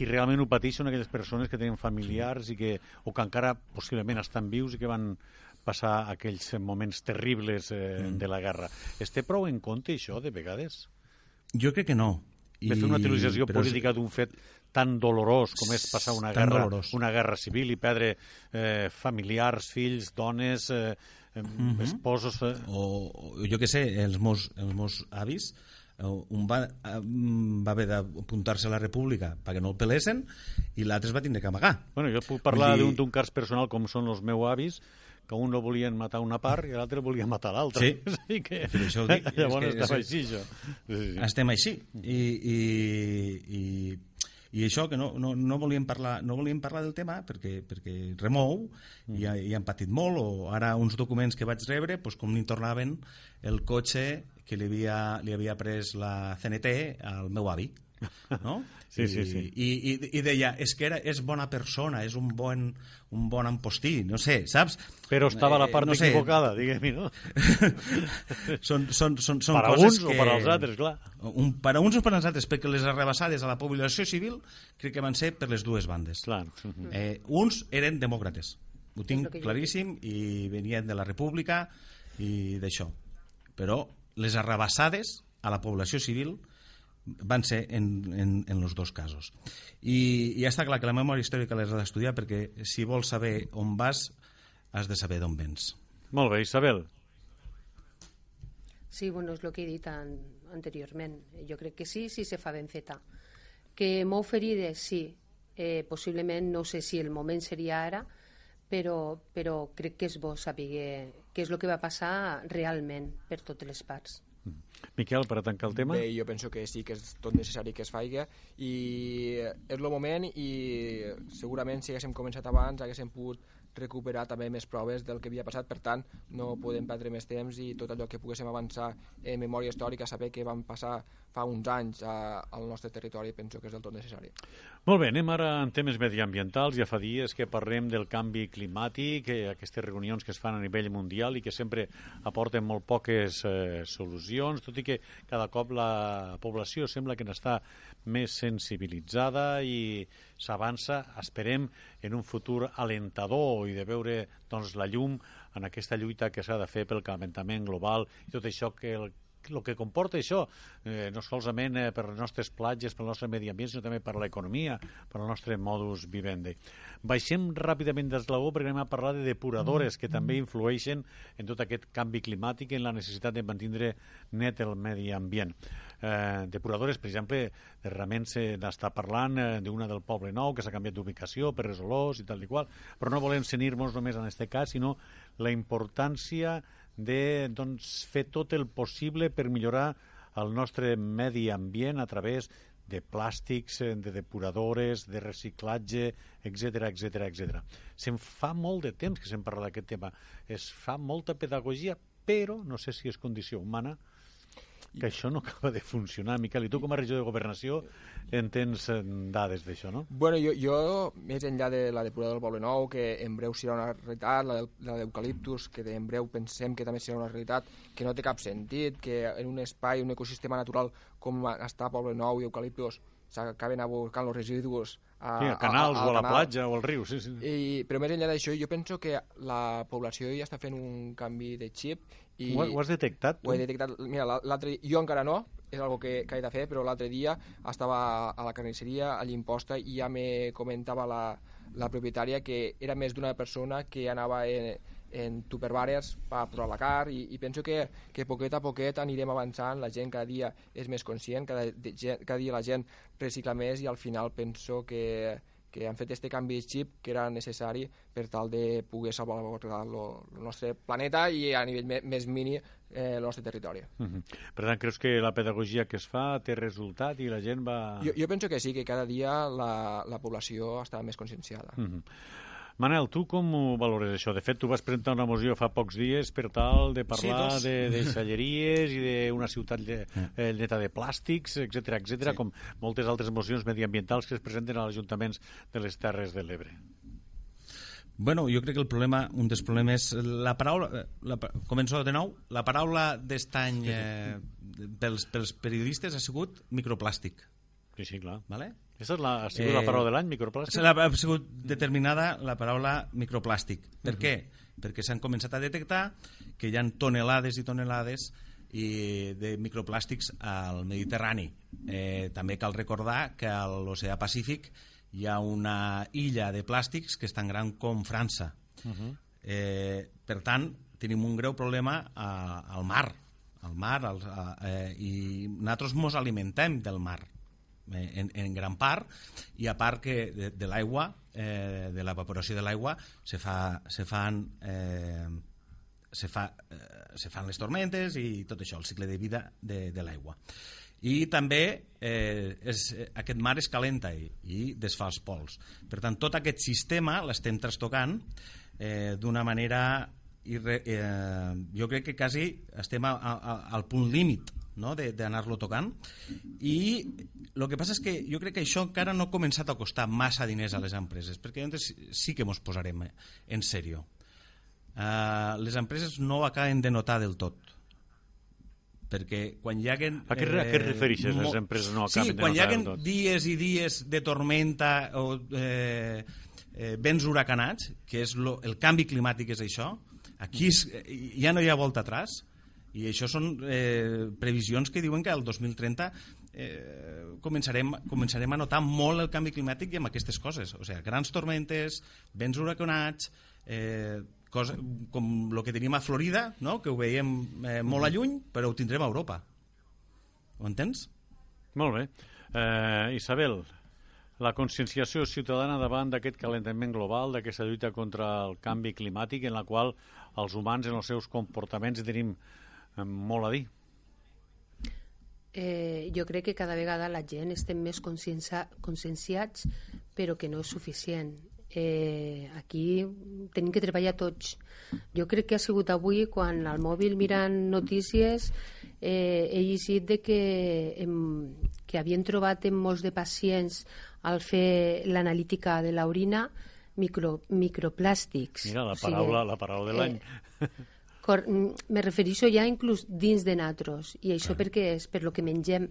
qui realment ho pateix són aquelles persones que tenen familiars i que, o que encara possiblement estan vius i que van passar aquells moments terribles eh, mm. de la guerra. Es té prou en compte això, de vegades? Jo crec que no. de fer una I- utilització política d'un fet tan dolorós com és passar una guerra, dolorós. una guerra civil i perdre eh, familiars, fills, dones, eh, eh, Mhm. esposos... Eh, o, jo que sé, els meus, els meus avis eh, un va, eh, va haver d'apuntar-se a la república perquè no el pelessin i l'altre es va tindre que amagar Bueno, jo puc parlar dir- d'un cas personal com són els meus avis, que un no volien matar una part i l'altre volia matar l'altre. Sí. És dir que... Per això ho dic, és Llavors que- estava és- així, això. Sí, sí. estem així i, i, i, i això que no, no, no, volíem parlar, no volíem parlar del tema perquè, perquè remou i, ha- i han patit molt o ara uns documents que vaig rebre doncs com ni tornaven el cotxe que li havia, li havia pres la CNT al meu avi no? Sí, I, sí, sí. I, i, i deia, és que era, és bona persona, és un bon, un bon empostí, no sé, saps? Però estava a la Eh, part no sé. equivocada, diguem-hi, no? són, són, són, són per a uns que... o per als altres, clar. Un, per a uns o per als altres, perquè les arrebassades a la població civil crec que van ser per les dues bandes. Clar. Eh, uns eren demòcrates, ho tinc claríssim, i venien de la república i d'això. Però les arrabassades a la població civil van ser en, en, en els dos casos. I, I ja està clar que la memòria històrica l'has d'estudiar perquè si vols saber on vas, has de saber d'on vens. Molt bé, Isabel. Sí, bueno, és el que he dit an anteriorment. Jo crec que sí, sí se fa ben feta. Que mou ferides, sí. Eh, possiblement, no sé si el moment seria ara, però, però crec que és bo saber què és el que va passar realment per totes les parts. Miquel, per a tancar el tema? Bé, jo penso que sí que és tot necessari que es faci i és el moment i segurament si haguéssim començat abans haguéssim pogut recuperar també més proves del que havia passat, per tant no podem perdre més temps i tot allò que poguéssim avançar en memòria històrica, saber què van passar fa uns anys a, al nostre territori penso que és del tot necessari. Molt bé, anem ara en temes mediambientals. Ja fa dies que parlem del canvi climàtic, eh, aquestes reunions que es fan a nivell mundial i que sempre aporten molt poques eh, solucions, tot i que cada cop la població sembla que n'està més sensibilitzada i s'avança, esperem, en un futur alentador i de veure doncs, la llum en aquesta lluita que s'ha de fer pel calentament global i tot això que el el que comporta això, eh, no solament eh, per les nostres platges, pel nostre medi ambient, sinó també per l'economia, per al nostre modus vivendi. Baixem ràpidament d'esglaó perquè anem a parlar de depuradores que també influeixen en tot aquest canvi climàtic i en la necessitat de mantindre net el medi ambient. Eh, depuradores, per exemple, realment se n'està parlant eh, d'una del Poble Nou que s'ha canviat d'ubicació per les olors i tal i qual, però no volem cenir-nos només en aquest cas, sinó la importància de doncs, fer tot el possible per millorar el nostre medi ambient a través de plàstics, eh, de depuradores, de reciclatge, etc etc etc. Se'n fa molt de temps que se'n parla d'aquest tema. Es fa molta pedagogia, però no sé si és condició humana que això no acaba de funcionar. Miquel, i tu com a regió de governació en tens eh, dades d'això, no? Bueno, jo, jo, més enllà de la depuradora del Poble Nou, que en breu serà una realitat, la, la d'eucaliptus, que en breu pensem que també serà una realitat, que no té cap sentit, que en un espai, un ecosistema natural com està Poble Nou i eucaliptus, s'acaben abocant els residus a, Sí, a canals a, o a la canal. platja o al riu, sí, sí. I, però més enllà d'això, jo penso que la població ja està fent un canvi de xip i Ho, ho has detectat? ho Tu? he detectat. Mira, la- l'altre jo encara no, és algo que, que he de fer, però l'altre dia estava a la carnisseria, a l'imposta, i ja me comentava la, la propietària que era més d'una persona que anava en, en tupperwares a la car i, i penso que, que poquet a poquet anirem avançant, la gent cada dia és més conscient, cada, de, cada dia la gent recicla més i al final penso que, que han fet este canvi de xip que era necessari per tal de poder lo- el nostre planeta i a nivell me- més mini eh, el nostre territori. Mhm. Per tant, creus que la pedagogia que es fa té resultat i la gent va... Jo, jo penso que sí, que cada dia la, la població està més conscienciada. Mhm. Manel, tu com ho valores això? De fet, tu vas presentar una moció fa pocs dies per tal de parlar dos. de, de xalleries i d'una ciutat lle, eh, neta de plàstics, etc etc, Sí. com moltes altres mocions mediambientals que es presenten als ajuntaments de les Terres de l'Ebre. Bueno, jo crec que el problema, un dels problemes... La paraula... La, començo de nou. La paraula d'est any eh, pels, pels periodistes ha sigut microplàstic. Sí, sí, clar. ¿vale? Aquesta és la, ha sigut la Eh, paraula de l'any, microplàstic? Ha sigut determinada la paraula microplàstic. Per què? Perquè s'han començat a detectar que hi ha tonelades i tonelades i de microplàstics al Mediterrani. Eh, també cal recordar que a l'oceà Pacífic hi ha una illa de plàstics que és tan gran com França. eh, per tant, tenim un greu problema a, al mar, al mar al, a, eh, i nosaltres mos alimentem del mar eh, en, en gran part i a part que de, de l'aigua eh, de l'evaporació de l'aigua se, fa, se fan eh, se, fa, eh, se fan les tormentes i tot això, el cicle de vida de, de l'aigua i també eh, és, eh, aquest mar es calenta i, i desfà els pols. Per tant, tot aquest sistema l'estem trastocant eh, d'una manera irre, eh, jo crec que quasi estem a, a, a, al punt límit no? d'anar-lo tocant. I el que passa és que jo crec que això encara no ha començat a costar massa diners a les empreses perquè llavors sí que ens posarem en sèrio. Uh, les empreses no ho acaben de notar del tot perquè quan hi haguen... A què, eh, a què refereixes, les empreses no acaben sí, de quan hi haguen dies i dies de tormenta o eh, eh, vents huracanats, que és lo, el canvi climàtic és això, aquí és, ja no hi ha volta atrás, i això són eh, previsions que diuen que el 2030 eh, començarem, començarem a notar molt el canvi climàtic i amb aquestes coses. O sigui, grans tormentes, vents huracanats, eh, cosa, com el que tenim a Florida, no? que ho veiem eh, molt a lluny, però ho tindrem a Europa. Ho entens? Molt bé. Eh, Isabel, la conscienciació ciutadana davant d'aquest calentament global, d'aquesta lluita contra el canvi climàtic, en la qual els humans en els seus comportaments tenim molt a dir. Eh, jo crec que cada vegada la gent estem més conscienciats, però que no és suficient. Eh, aquí tenim que treballar tots. Jo crec que ha sigut avui quan al mòbil mirant notícies eh, he llegit de que, em, que havien trobat en molts de pacients al fer l'analítica de l'orina micro, microplàstics. Mira, la paraula, o sigui, la paraula de l'any. Eh, Cor me refereixo ja inclús dins de natros. I això per què és? Per lo que mengem,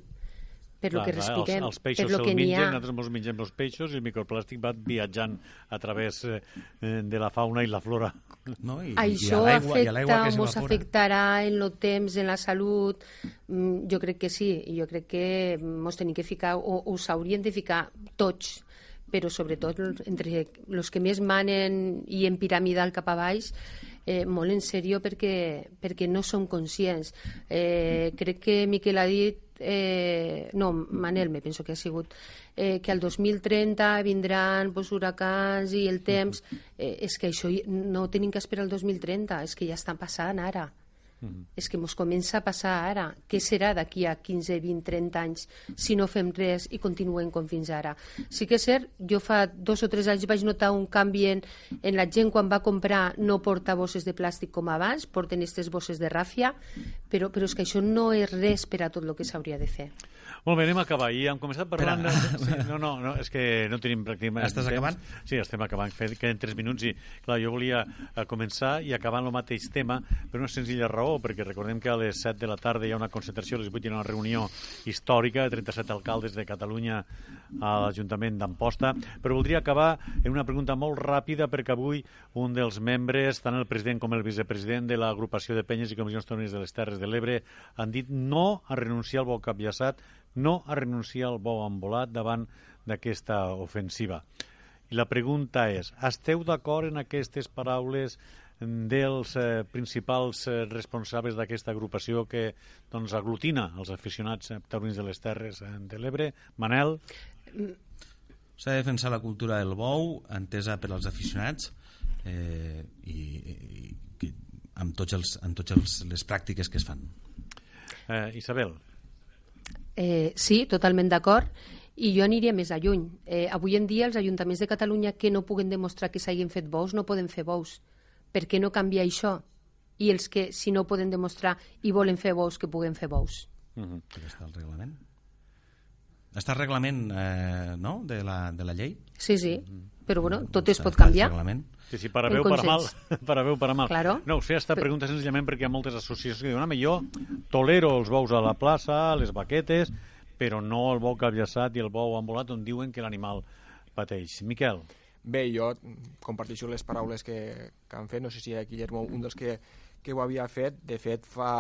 per lo que respirem, els, els peixos per lo que n'hi ha. Nosaltres ens mengem els peixos i el microplàstic va viatjant a través eh, de la fauna i la flora. No? I, Això i afecta, ens afectarà en el temps, en la salut? Mm, jo crec que sí, i jo crec que ens tenim que ficar, o, o s'haurien de ficar tots, però sobretot entre els que més manen i en piramidal cap a baix, eh, molt en sèrio perquè, perquè no som conscients. Eh, crec que Miquel ha dit eh, no, Manel, me penso que ha sigut eh, que al 2030 vindran pues, huracans i el temps eh, és que això no tenim que esperar el 2030 és que ja estan passant ara -hmm. És que ens comença a passar ara. Què serà d'aquí a 15, 20, 30 anys si no fem res i continuem com fins ara? Sí que és cert, jo fa dos o tres anys vaig notar un canvi en, en la gent quan va comprar no porta bosses de plàstic com abans, porten aquestes bosses de ràfia, però, però és que això no és res per a tot el que s'hauria de fer. Molt bé, anem a acabar. I hem començat parlant... De... Sí, no, no, no, és que no tenim pràcticament... Estàs temps. acabant? Sí, estem acabant. Queden tres minuts i, clar, jo volia eh, començar i acabar el mateix tema per una senzilla raó, perquè recordem que a les 7 de la tarda hi ha una concentració, a les 8 hi ha una reunió històrica de 37 alcaldes de Catalunya a l'Ajuntament d'Amposta, però voldria acabar en una pregunta molt ràpida perquè avui un dels membres, tant el president com el vicepresident de l'agrupació de penyes i comissions tòniques de les Terres de l'Ebre han dit no a renunciar al bo capllaçat no a renunciar al bo embolat davant d'aquesta ofensiva. I la pregunta és, esteu d'acord en aquestes paraules dels eh, principals eh, responsables d'aquesta agrupació que doncs, aglutina els aficionats taurins de les Terres eh, de l'Ebre? Manel? S'ha de defensar la cultura del bou, entesa per als aficionats, eh, i, i, i amb tots els, amb tots els, les pràctiques que es fan. Eh, Isabel? Eh, sí, totalment d'acord. I jo aniria més a lluny. Eh, avui en dia els ajuntaments de Catalunya que no puguen demostrar que s'hagin fet bous no poden fer bous. Per què no canvia això? I els que, si no poden demostrar i volen fer bous, que puguen fer bous. Uh -huh. Està el reglament? Està el reglament eh, no? de, la, de la llei? Sí, sí. Però bueno, tot es pot canviar. Sí, sí, para bé o para mal. Para bé o para mal. Claro. No, us feia esta pregunta senzillament perquè hi ha moltes associacions que diuen home, jo tolero els bous a la plaça, les baquetes, però no el bou capllaçat i el bou ambulat on diuen que l'animal pateix. Miquel. Bé, jo comparteixo les paraules que, que han fet. No sé si Guillermo, un dels que, que ho havia fet. De fet, fa...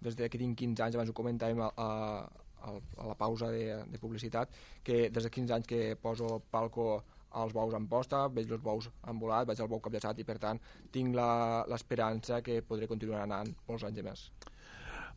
Des de que tinc 15 anys, abans ho comentàvem a, a, a la pausa de, de publicitat, que des de 15 anys que poso palco als bous en posta, veig els bous en volat, vaig al bou capllaçat i per tant tinc l'esperança que podré continuar anant molts anys més.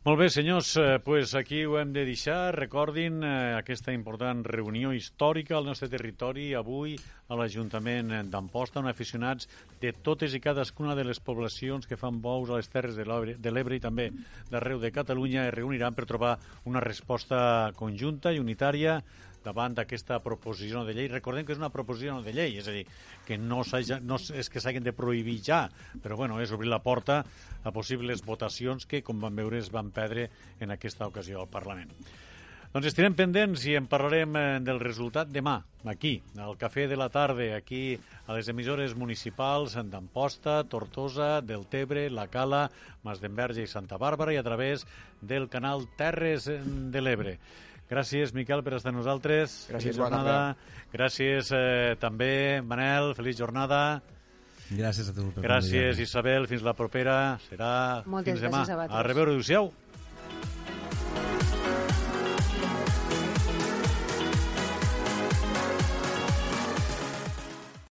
Molt bé, senyors, eh, pues aquí ho hem de deixar. Recordin eh, aquesta important reunió històrica al nostre territori avui a l'Ajuntament d'Amposta, on aficionats de totes i cadascuna de les poblacions que fan bous a les Terres de l'Ebre i també d'arreu de Catalunya es reuniran per trobar una resposta conjunta i unitària davant d'aquesta proposició de llei. Recordem que és una proposició de llei, és a dir, que no, no és que s'hagin de prohibir ja, però bueno, és obrir la porta a possibles votacions que, com vam veure, es van perdre en aquesta ocasió al Parlament. Doncs estirem pendents i en parlarem eh, del resultat demà, aquí, al Cafè de la Tarda, aquí a les emissores municipals d'Amposta, Tortosa, del Tebre, La Cala, Masdenverge i Santa Bàrbara i a través del canal Terres de l'Ebre. Gràcies, Miquel, per estar amb nosaltres. Gràcies, bona jornada. Gràcies eh, també, Manel, feliç jornada. Gràcies a tu. Per gràcies. Isabel. Fins la propera. Serà Moltes fins demà. A, a reveure. Adéu-siau.